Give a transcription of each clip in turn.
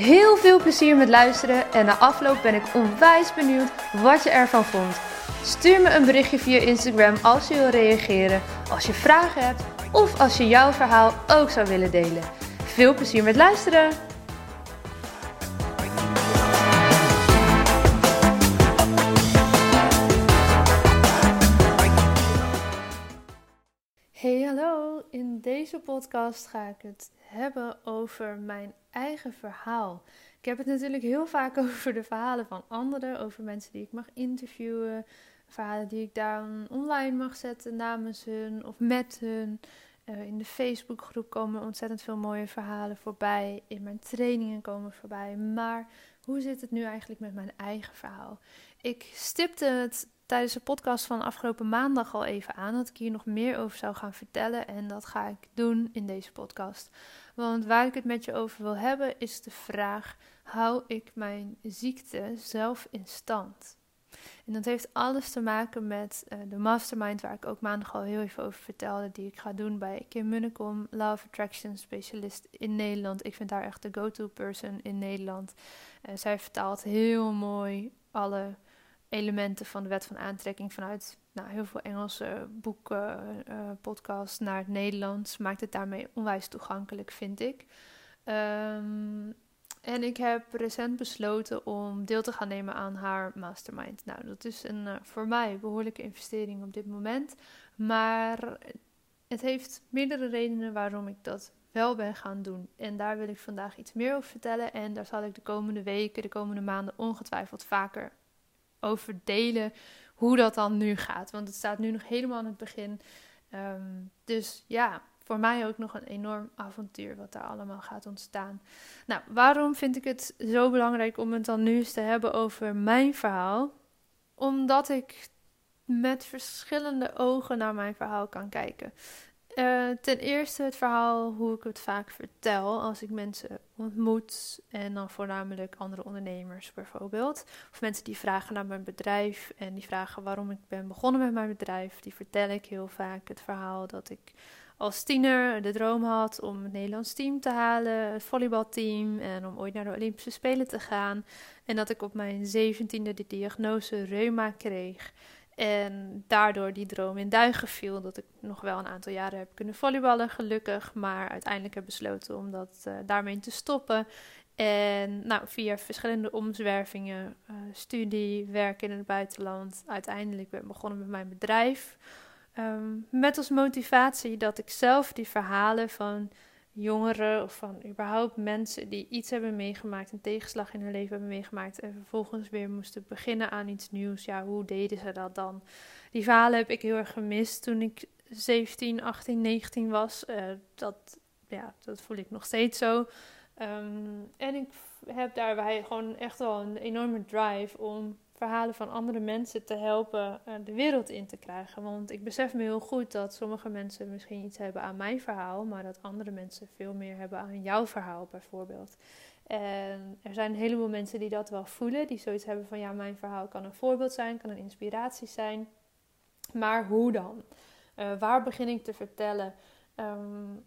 Heel veel plezier met luisteren en na afloop ben ik onwijs benieuwd wat je ervan vond. Stuur me een berichtje via Instagram als je wil reageren, als je vragen hebt of als je jouw verhaal ook zou willen delen. Veel plezier met luisteren! Hey hallo, in deze podcast ga ik het hebben over mijn eigen verhaal. Ik heb het natuurlijk heel vaak over de verhalen van anderen, over mensen die ik mag interviewen, verhalen die ik dan online mag zetten namens hun of met hun. Uh, in de Facebookgroep komen ontzettend veel mooie verhalen voorbij. In mijn trainingen komen voorbij. Maar hoe zit het nu eigenlijk met mijn eigen verhaal? Ik stipte het tijdens de podcast van afgelopen maandag al even aan dat ik hier nog meer over zou gaan vertellen. En dat ga ik doen in deze podcast. Want waar ik het met je over wil hebben is de vraag: hou ik mijn ziekte zelf in stand? En dat heeft alles te maken met uh, de mastermind, waar ik ook maandag al heel even over vertelde, die ik ga doen bij Kim Munnekom, Love Attraction Specialist in Nederland. Ik vind haar echt de go-to person in Nederland. Uh, zij vertaalt heel mooi alle elementen van de wet van aantrekking vanuit nou, heel veel Engelse boeken, uh, podcasts naar het Nederlands. Maakt het daarmee onwijs toegankelijk, vind ik. Um, en ik heb recent besloten om deel te gaan nemen aan haar mastermind. Nou, dat is een uh, voor mij behoorlijke investering op dit moment. Maar het heeft meerdere redenen waarom ik dat wel ben gaan doen. En daar wil ik vandaag iets meer over vertellen. En daar zal ik de komende weken, de komende maanden ongetwijfeld vaker over delen hoe dat dan nu gaat. Want het staat nu nog helemaal aan het begin. Um, dus ja, voor mij ook nog een enorm avontuur wat daar allemaal gaat ontstaan. Nou, waarom vind ik het zo belangrijk om het dan nu eens te hebben over mijn verhaal? Omdat ik met verschillende ogen naar mijn verhaal kan kijken. Uh, ten eerste het verhaal hoe ik het vaak vertel als ik mensen ontmoet. En dan voornamelijk andere ondernemers bijvoorbeeld. Of mensen die vragen naar mijn bedrijf en die vragen waarom ik ben begonnen met mijn bedrijf. Die vertel ik heel vaak het verhaal dat ik als tiener de droom had om het Nederlands team te halen, het volleybalteam en om ooit naar de Olympische Spelen te gaan. En dat ik op mijn zeventiende de diagnose reuma kreeg. En daardoor die droom in duigen viel. Dat ik nog wel een aantal jaren heb kunnen volleyballen, gelukkig. Maar uiteindelijk heb besloten om dat uh, daarmee te stoppen. En nou, via verschillende omzwervingen, uh, studie, werk in het buitenland, uiteindelijk ben ik begonnen met mijn bedrijf. Um, met als motivatie dat ik zelf die verhalen van jongeren of van überhaupt mensen die iets hebben meegemaakt, een tegenslag in hun leven hebben meegemaakt en vervolgens weer moesten beginnen aan iets nieuws. Ja, hoe deden ze dat dan? Die verhalen heb ik heel erg gemist toen ik 17, 18, 19 was. Uh, dat, ja, dat voel ik nog steeds zo. Um, en ik heb daarbij gewoon echt wel een enorme drive om verhalen van andere mensen te helpen uh, de wereld in te krijgen. Want ik besef me heel goed dat sommige mensen misschien iets hebben aan mijn verhaal, maar dat andere mensen veel meer hebben aan jouw verhaal bijvoorbeeld. En er zijn een heleboel mensen die dat wel voelen, die zoiets hebben van ja, mijn verhaal kan een voorbeeld zijn, kan een inspiratie zijn. Maar hoe dan? Uh, waar begin ik te vertellen? Um,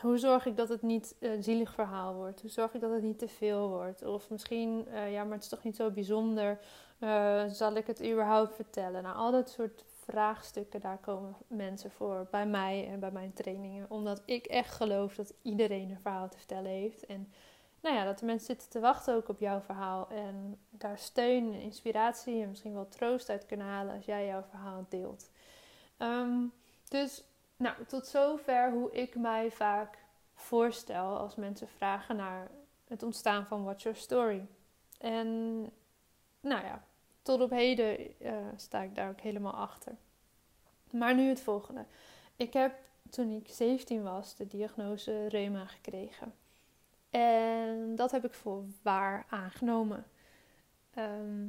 hoe zorg ik dat het niet een zielig verhaal wordt? Hoe zorg ik dat het niet te veel wordt? Of misschien, uh, ja, maar het is toch niet zo bijzonder. Uh, zal ik het überhaupt vertellen? Nou, al dat soort vraagstukken, daar komen mensen voor bij mij en bij mijn trainingen. Omdat ik echt geloof dat iedereen een verhaal te vertellen heeft. En nou ja, dat de mensen zitten te wachten ook op jouw verhaal. En daar steun, inspiratie en misschien wel troost uit kunnen halen als jij jouw verhaal deelt. Um, dus nou, tot zover hoe ik mij vaak voorstel als mensen vragen naar het ontstaan van What's Your Story. En nou ja, tot op heden uh, sta ik daar ook helemaal achter. Maar nu het volgende. Ik heb toen ik 17 was de diagnose reuma gekregen. En dat heb ik voor waar aangenomen. ehm,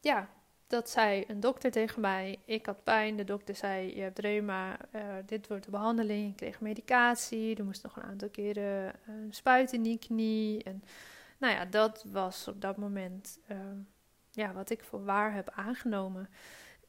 ja, dat zei een dokter tegen mij. Ik had pijn. De dokter zei: Je hebt reuma. Uh, dit wordt de behandeling. Ik kreeg medicatie. Er moest nog een aantal keren uh, spuit in die knie. En nou ja, dat was op dat moment ehm, ja, wat ik voor waar heb aangenomen.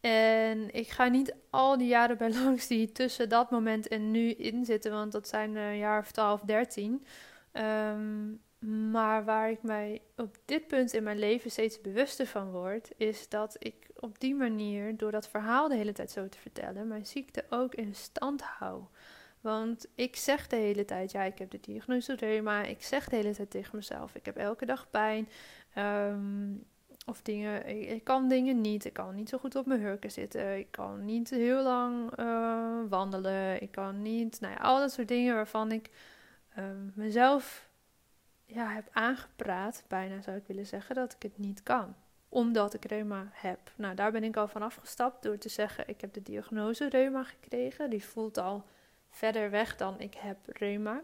En ik ga niet al die jaren bij langs die tussen dat moment en nu in zitten, want dat zijn een jaar of 12, 13. Um, maar waar ik mij op dit punt in mijn leven steeds bewuster van word, is dat ik op die manier, door dat verhaal de hele tijd zo te vertellen, mijn ziekte ook in stand hou. Want ik zeg de hele tijd, ja, ik heb de diagnose reuma. Ik zeg de hele tijd tegen mezelf, ik heb elke dag pijn. Ehm, of dingen, ik, kan dingen niet. Ik kan niet zo goed op mijn hurken zitten. Ik kan niet heel lang uh, wandelen. Ik kan niet, nou ja, al dat soort dingen waarvan ik um, mezelf ja, heb aangepraat, bijna zou ik willen zeggen, dat ik het niet kan. Omdat ik reuma heb. Nou, daar ben ik al van afgestapt door te zeggen: ik heb de diagnose reuma gekregen. Die voelt al verder weg dan ik heb reuma.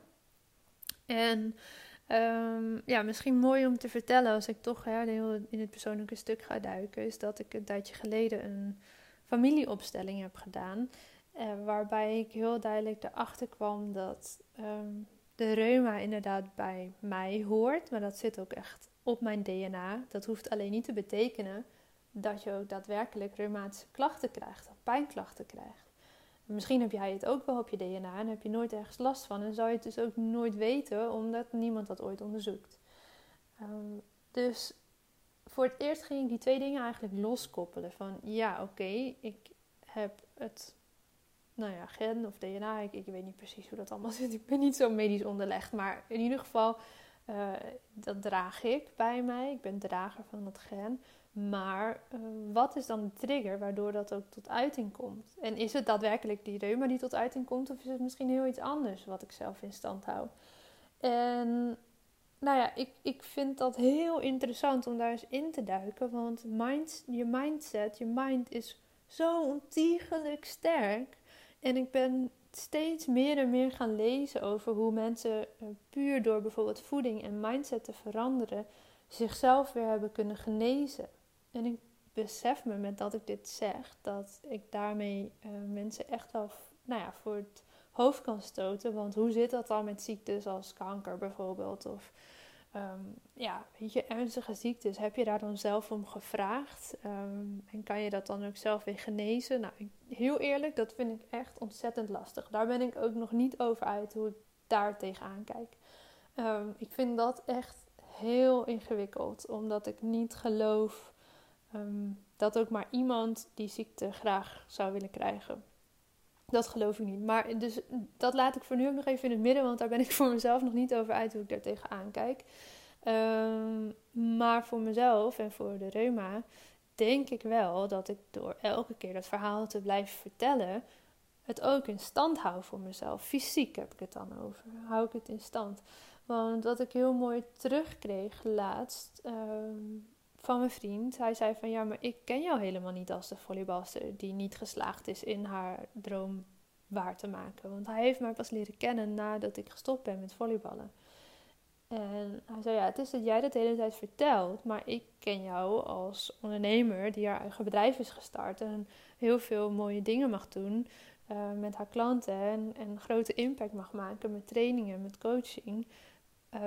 En um, ja, misschien mooi om te vertellen als ik toch hè, in het persoonlijke stuk ga duiken, is dat ik een tijdje geleden een familieopstelling heb gedaan. Uh, waarbij ik heel duidelijk erachter kwam dat um, de reuma inderdaad bij mij hoort, maar dat zit ook echt op mijn DNA. Dat hoeft alleen niet te betekenen dat je ook daadwerkelijk reumatische klachten krijgt, of pijnklachten krijgt. Misschien heb jij het ook wel op je DNA en heb je nooit ergens last van en zou je het dus ook nooit weten omdat niemand dat ooit onderzoekt. Um, dus voor het eerst ging ik die twee dingen eigenlijk loskoppelen. Van ja, oké, ik heb het nou ja, gen of DNA. Ik, ik, weet niet precies hoe dat allemaal zit. Ik ben niet zo medisch onderlegd. Maar in ieder geval, uh, dat draag ik bij mij. Ik ben drager van dat gen. Maar uh, wat is dan de trigger waardoor dat ook tot uiting komt? En is het daadwerkelijk die reuma die tot uiting komt? Of is het misschien heel iets anders wat ik zelf in stand hou? En nou ja, ik, ik vind dat heel interessant om daar eens in te duiken. Want mind, je mindset, je mind is zo ontiegelijk sterk. En ik ben steeds meer en meer gaan lezen over hoe mensen eh, puur door bijvoorbeeld voeding en mindset te veranderen, zichzelf weer hebben kunnen genezen. En ik besef me met dat ik dit zeg, dat ik daarmee uh, mensen echt wel nou ja, voor het hoofd kan stoten. Want hoe zit dat dan met ziektes als kanker bijvoorbeeld? Of um, ja, weet je, ernstige ziektes, heb je daar dan zelf om gevraagd? Um, en kan je dat dan ook zelf weer genezen? Nou, heel eerlijk, dat vind ik echt ontzettend lastig. Daar ben ik ook nog niet over uit hoe ik daar tegenaan kijk. Um, ik vind dat echt heel ingewikkeld, omdat ik niet geloof dat ook maar iemand die ziekte graag zou willen krijgen. Dat geloof ik niet. Maar dus dat laat ik voor nu ook nog even in het midden, want daar ben ik voor mezelf nog niet over uit hoe ik daar tegenaan kijk. Um, maar voor mezelf en voor de reuma denk ik wel dat ik door elke keer dat verhaal te blijven vertellen, het ook in stand hou voor mezelf. Fysiek heb ik het dan over. Hou ik het in stand. Want wat ik heel mooi terugkreeg laatst um, van mijn vriend. Hij zei van ja, maar ik ken jou helemaal niet als de volleybalster die niet geslaagd is in haar droom waar te maken. Want hij heeft mij pas leren kennen nadat ik gestopt ben met volleyballen. En hij zei ja, het is dat jij dat de hele tijd vertelt, maar ik ken jou als ondernemer die haar eigen bedrijf is gestart en heel veel mooie dingen mag doen uh, met haar klanten en, grote impact mag maken met trainingen, met coaching. Uh,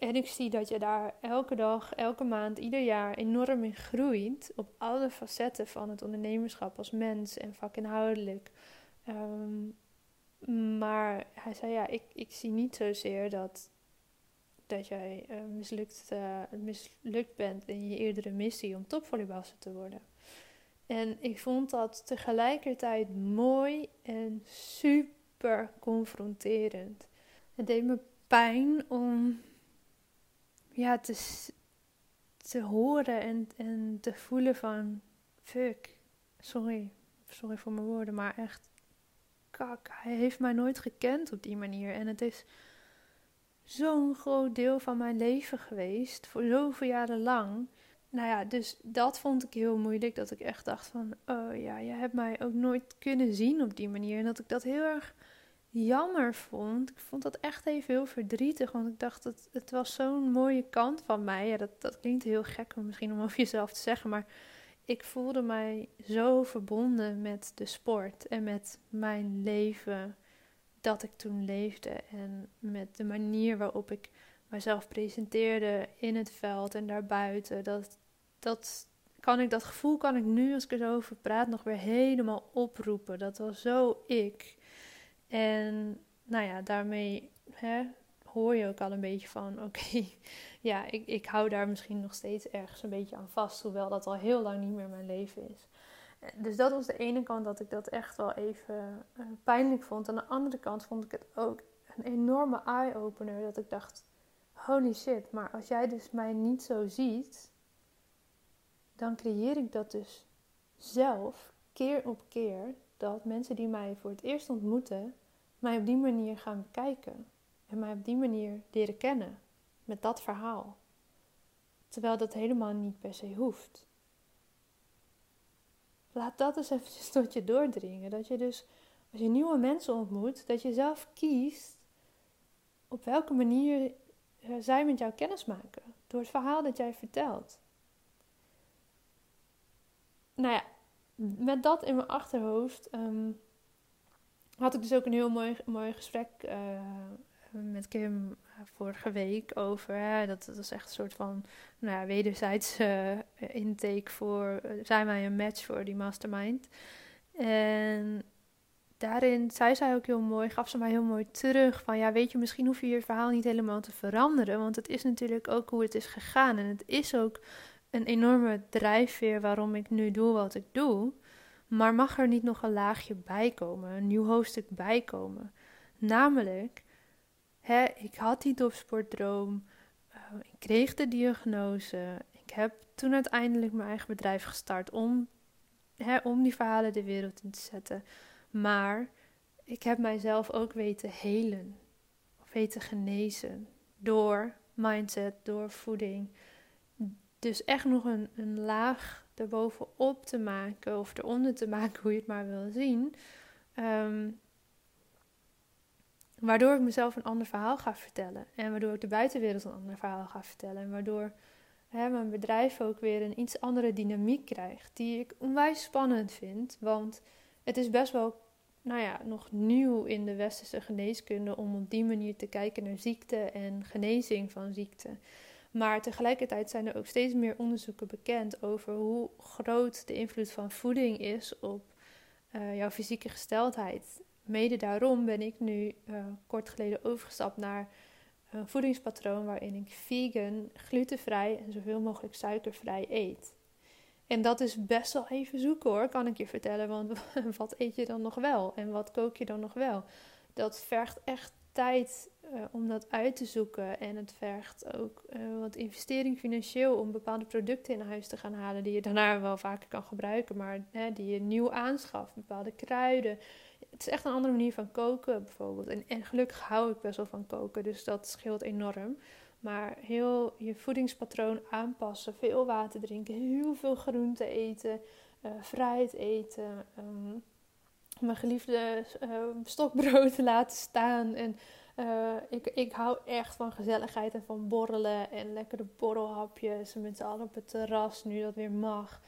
en ik zie dat je daar elke dag, elke maand, ieder jaar enorm in groeit. Op alle facetten van het ondernemerschap als mens en vakinhoudelijk. Um, maar hij zei ja, ik, ik zie niet zozeer dat, dat jij uh, mislukt, uh, mislukt bent in je eerdere missie om topvolleybalster te worden. En ik vond dat tegelijkertijd mooi en super confronterend. Het deed me pijn om ja, te, te horen en, en te voelen van fuck, sorry, sorry voor mijn woorden, maar echt kak, hij heeft mij nooit gekend op die manier. En het is zo'n groot deel van mijn leven geweest, voor zoveel jaren lang. Nou ja, dus dat vond ik heel moeilijk. Dat ik echt dacht van, oh ja, je hebt mij ook nooit kunnen zien op die manier. En dat ik dat heel erg jammer vond. Ik vond dat echt even heel verdrietig, want ik dacht dat het was zo'n mooie kant van mij. Ja, dat, dat klinkt heel gek misschien om over jezelf te zeggen, maar ik voelde mij zo verbonden met de sport en met mijn leven dat ik toen leefde en met de manier waarop ik mezelf presenteerde in het veld en daarbuiten. Dat, dat kan ik, dat gevoel kan ik nu, als ik er zo over praat, nog weer helemaal oproepen. Dat was zo ik. En nou ja, daarmee hè, hoor je ook al een beetje van: oké, ja, ik, ik hou daar misschien nog steeds ergens een beetje aan vast, hoewel dat al heel lang niet meer mijn leven is. Dus dat was de ene kant dat ik dat echt wel even uh, pijnlijk vond. Aan de andere kant vond ik het ook een enorme eye-opener. Dat ik dacht: holy shit, maar als jij dus mij niet zo ziet, dan creëer ik dat dus zelf keer op keer. Dat mensen die mij voor het eerst ontmoeten, mij op die manier gaan bekijken. En mij op die manier leren kennen. Met dat verhaal. Terwijl dat helemaal niet per se hoeft. Laat dat eens eventjes tot je doordringen. Dat je dus, als je nieuwe mensen ontmoet, dat je zelf kiest op welke manier eh, zij met jou kennis maken. Door het verhaal dat jij vertelt. Nou ja, met dat in mijn achterhoofd um, had ik dus ook een heel mooi, mooi gesprek uh, met Kim eh, vorige week over. Dat, dat is echt een soort van nou ja, wederzijds uh, intake voor. zijn wij een match voor die mastermind? En daarin zei zij ook heel mooi, gaf ze mij heel mooi terug van ja, weet je, misschien hoef je je verhaal niet helemaal te veranderen, want het is natuurlijk ook hoe het is gegaan en het is ook een enorme drijfveer waarom ik nu doe wat ik doe. Maar mag er niet nog een laagje bij komen, een nieuw hoofdstuk bij komen? Namelijk, hè, ik had die topsportdroom, uh, ik kreeg de diagnose, ik heb toen uiteindelijk mijn eigen bedrijf gestart om, hè, om die verhalen de wereld in te zetten. Maar ik heb mijzelf ook weten helen, of weten genezen door mindset, door voeding. Dus echt nog een, een laag erbovenop te maken of eronder te maken, hoe je het maar wil zien. Um, waardoor ik mezelf een ander verhaal ga vertellen. En waardoor ik de buitenwereld een ander verhaal ga vertellen. En waardoor hè, mijn bedrijf ook weer een iets andere dynamiek krijgt. Die ik onwijs spannend vind. Want het is best wel nou ja, nog nieuw in de westerse geneeskunde om op die manier te kijken naar ziekte en genezing van ziekte. Maar tegelijkertijd zijn er ook steeds meer onderzoeken bekend over hoe groot de invloed van voeding is op uh, jouw fysieke gesteldheid. Mede daarom ben ik nu uh, kort geleden overgestapt naar een voedingspatroon waarin ik vegan, glutenvrij en zoveel mogelijk suikervrij eet. En dat is best wel even zoeken hoor, kan ik je vertellen. Want wat eet je dan nog wel? En wat kook je dan nog wel? Dat vergt echt tijd uh, om dat uit te zoeken. En het vergt ook uh, wat investering financieel om bepaalde producten in huis te gaan halen. Die je daarna wel vaker kan gebruiken, maar hè, die je nieuw aanschaft. Bepaalde kruiden. Het is echt een andere manier van koken bijvoorbeeld. En, gelukkig hou ik best wel van koken, dus dat scheelt enorm. Maar heel je voedingspatroon aanpassen, veel water drinken, heel veel groente eten, uh, fruit eten, um, mijn geliefde uh, stokbrood laten staan. En uh, ik, ik hou echt van gezelligheid en van borrelen en lekkere borrelhapjes met z'n allen op het terras, nu dat weer mag.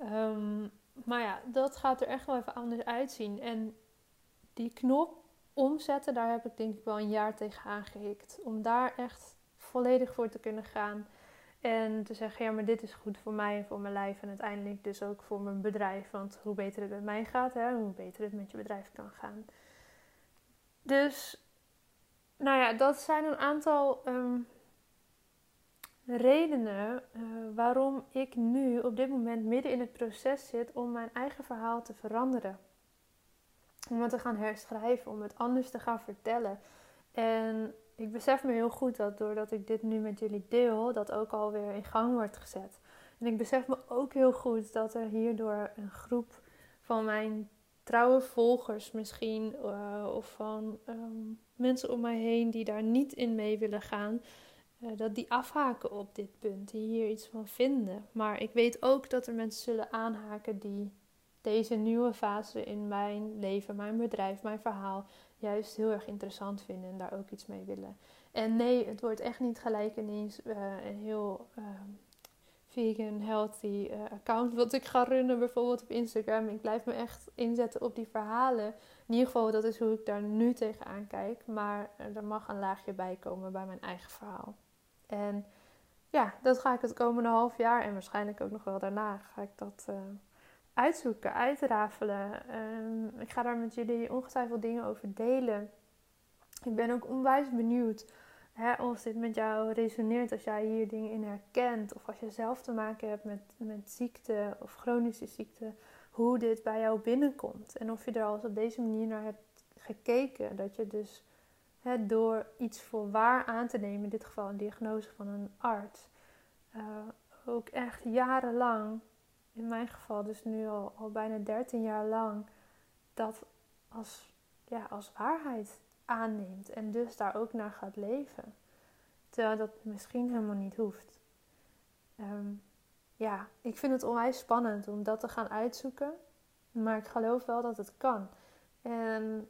Um, maar ja, dat gaat er echt wel even anders uitzien. En die knop omzetten, daar heb ik denk ik wel een jaar tegen aangehikt. Om daar echt volledig voor te kunnen gaan. En te zeggen, ja, maar dit is goed voor mij en voor mijn lijf. En uiteindelijk dus ook voor mijn bedrijf. Want hoe beter het met mij gaat, hè, hoe beter het met je bedrijf kan gaan. Dus, nou ja, dat zijn een aantal um, redenen uh, waarom ik nu op dit moment midden in het proces zit om mijn eigen verhaal te veranderen. Om het te gaan herschrijven, om het anders te gaan vertellen. En ik besef me heel goed dat doordat ik dit nu met jullie deel, dat ook alweer in gang wordt gezet. En ik besef me ook heel goed dat er hierdoor een groep van mijn trouwe volgers misschien, uh, of van um, mensen om mij heen die daar niet in mee willen gaan, uh, dat die afhaken op dit punt, die hier iets van vinden. Maar ik weet ook dat er mensen zullen aanhaken die deze nieuwe fase in mijn leven, mijn bedrijf, mijn verhaal juist heel erg interessant vinden en daar ook iets mee willen. En nee, het wordt echt niet gelijk ineens uh, een heel ehm, vegan, healthy uh, account wat ik ga runnen, bijvoorbeeld op Instagram. Ik blijf me echt inzetten op die verhalen. In ieder geval, dat is hoe ik daar nu tegenaan kijk. Maar er mag een laagje bij komen bij mijn eigen verhaal. En ja, dat ga ik het komende half jaar en waarschijnlijk ook nog wel daarna ga ik dat uh, uitzoeken, uitrafelen. Um, ik ga daar met jullie ongetwijfeld dingen over delen. Ik ben ook onwijs benieuwd hè, of dit met jou resoneert, als jij hier dingen in herkent, of als je zelf te maken hebt met, met ziekte of chronische ziekte, hoe dit bij jou binnenkomt. En of je er al op deze manier naar hebt gekeken. Dat je dus door iets voor waar aan te nemen, in dit geval een diagnose van een arts, uh, ook echt jarenlang, in mijn geval dus nu al, al bijna 13 jaar lang, dat als, ja, als waarheid aanneemt en dus daar ook naar gaat leven. Terwijl dat misschien helemaal niet hoeft. Ehm, ja, ik vind het onwijs spannend om dat te gaan uitzoeken. Maar ik geloof wel dat het kan. En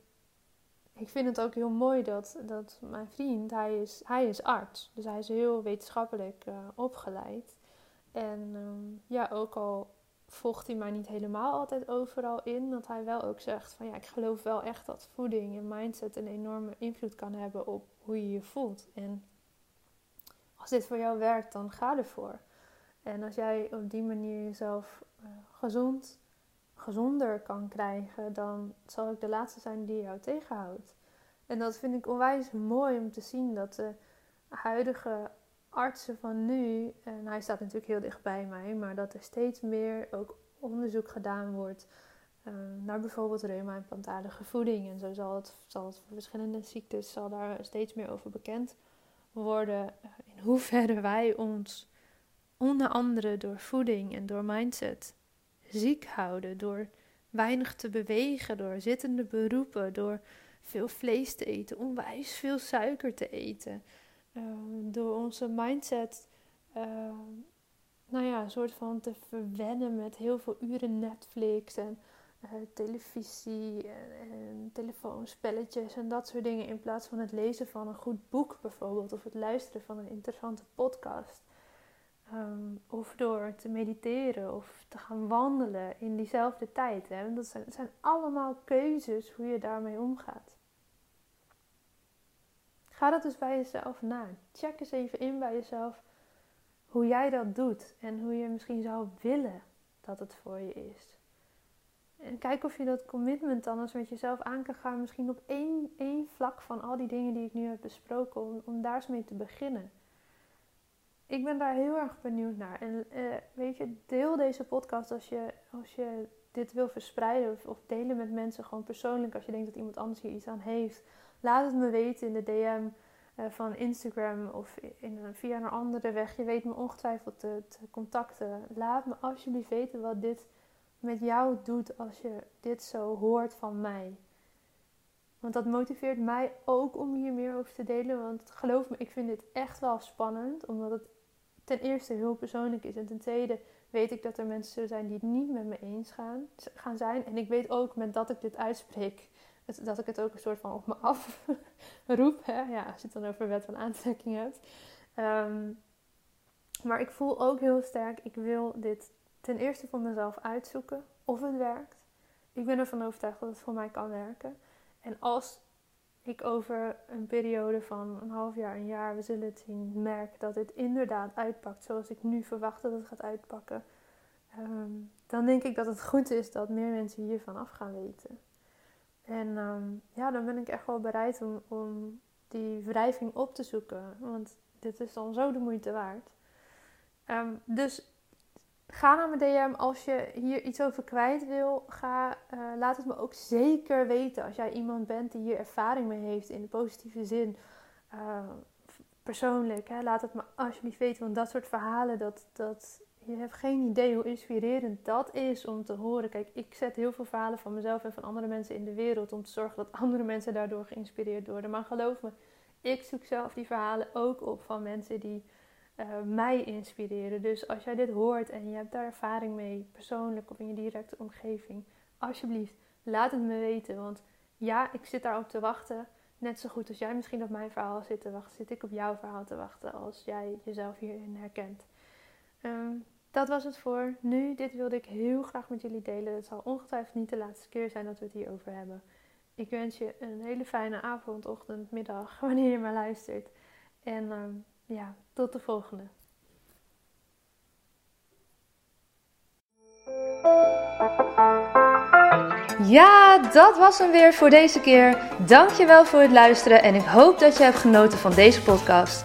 ik vind het ook heel mooi dat, dat mijn vriend, hij is, hij is arts. Dus hij is heel wetenschappelijk uh, opgeleid. En um, ja, ook al volgt hij mij niet helemaal altijd overal in. Dat hij wel ook zegt van ja, ik geloof wel echt dat voeding en mindset een enorme invloed kan hebben op hoe je je voelt. En als dit voor jou werkt, dan ga ervoor. En als jij op die manier jezelf uh, gezond, gezonder kan krijgen, dan zal ik de laatste zijn die jou tegenhoudt. En dat vind ik onwijs mooi om te zien dat de huidige artsen van nu, en hij staat natuurlijk heel dicht bij mij, maar dat er steeds meer ook onderzoek gedaan wordt uh, naar bijvoorbeeld reuma en plantaardige voeding. En zo zal het, zal het voor verschillende ziektes zal daar steeds meer over bekend worden. Uh, in hoeverre wij ons onder andere door voeding en door mindset ziek houden, door weinig te bewegen, door zittende beroepen, door veel vlees te eten, onwijs veel suiker te eten. Ehm, door onze mindset, uh, nou ja, een soort van te verwennen met heel veel uren Netflix en uh, televisie en, telefoonspelletjes en dat soort dingen. In plaats van het lezen van een goed boek bijvoorbeeld of het luisteren van een interessante podcast. Um, of door te mediteren of te gaan wandelen in diezelfde tijd. Hè? Dat zijn, zijn allemaal keuzes hoe je daarmee omgaat. Ga dat dus bij jezelf na. Check eens even in bij jezelf hoe jij dat doet en hoe je misschien zou willen dat het voor je is. En kijk of je dat commitment dan eens met jezelf aan kan gaan. Misschien op één, één vlak van al die dingen die ik nu heb besproken. Om, daar eens mee te beginnen. Ik ben daar heel erg benieuwd naar. En uh, weet je, deel deze podcast als je, als je dit wil verspreiden. Of, of delen met mensen gewoon persoonlijk. Als je denkt dat iemand anders hier iets aan heeft. Laat het me weten in de DM uh, van Instagram of in, via een andere weg. Je weet me ongetwijfeld te, te, contacten. Laat me alsjeblieft weten wat dit met jou doet als je dit zo hoort van mij. Want dat motiveert mij ook om hier meer over te delen. Want geloof me, ik vind dit echt wel spannend. Omdat het ten eerste heel persoonlijk is. En ten tweede weet ik dat er mensen zijn die het niet met me eens gaan, gaan zijn. En ik weet ook met dat ik dit uitspreek, dat ik het ook een soort van op me afroep. Hè? Ja, als je het dan over wet van aantrekking hebt. Ehm, maar ik voel ook heel sterk, ik wil dit ten eerste voor mezelf uitzoeken of het werkt. Ik ben ervan overtuigd dat het voor mij kan werken. En als ik over een periode van een half jaar, een jaar, we zullen het zien, merk dat het inderdaad uitpakt zoals ik nu verwacht dat het gaat uitpakken. Ehm, dan denk ik dat het goed is dat meer mensen hiervan af gaan weten. En ehm, ja, dan ben ik echt wel bereid om, om die wrijving op te zoeken. Want dit is dan zo de moeite waard. Ehm, dus ga naar mijn DM als je hier iets over kwijt wil. Ga, uh, laat het me ook zeker weten als jij iemand bent die hier ervaring mee heeft in de positieve zin. Uh, persoonlijk, hè, laat het me alsjeblieft weten. Want dat soort verhalen, dat, dat, je hebt geen idee hoe inspirerend dat is om te horen. Kijk, ik zet heel veel verhalen van mezelf en van andere mensen in de wereld om te zorgen dat andere mensen daardoor geïnspireerd worden. Maar geloof me, ik zoek zelf die verhalen ook op van mensen die uh, mij inspireren. Dus als jij dit hoort en je hebt daar ervaring mee, persoonlijk of in je directe omgeving, alsjeblieft, laat het me weten. Want ja, ik zit daarop te wachten. Net zo goed als jij misschien op mijn verhaal zit te wachten, zit ik op jouw verhaal te wachten als jij jezelf hierin herkent. Ehm, dat was het voor nu. Dit wilde ik heel graag met jullie delen. Het zal ongetwijfeld niet de laatste keer zijn dat we het hierover hebben. Ik wens je een hele fijne avond, ochtend, middag, wanneer je maar luistert. En ehm, ja, tot de volgende. Ja, dat was hem weer voor deze keer. Dankjewel voor het luisteren en ik hoop dat je hebt genoten van deze podcast.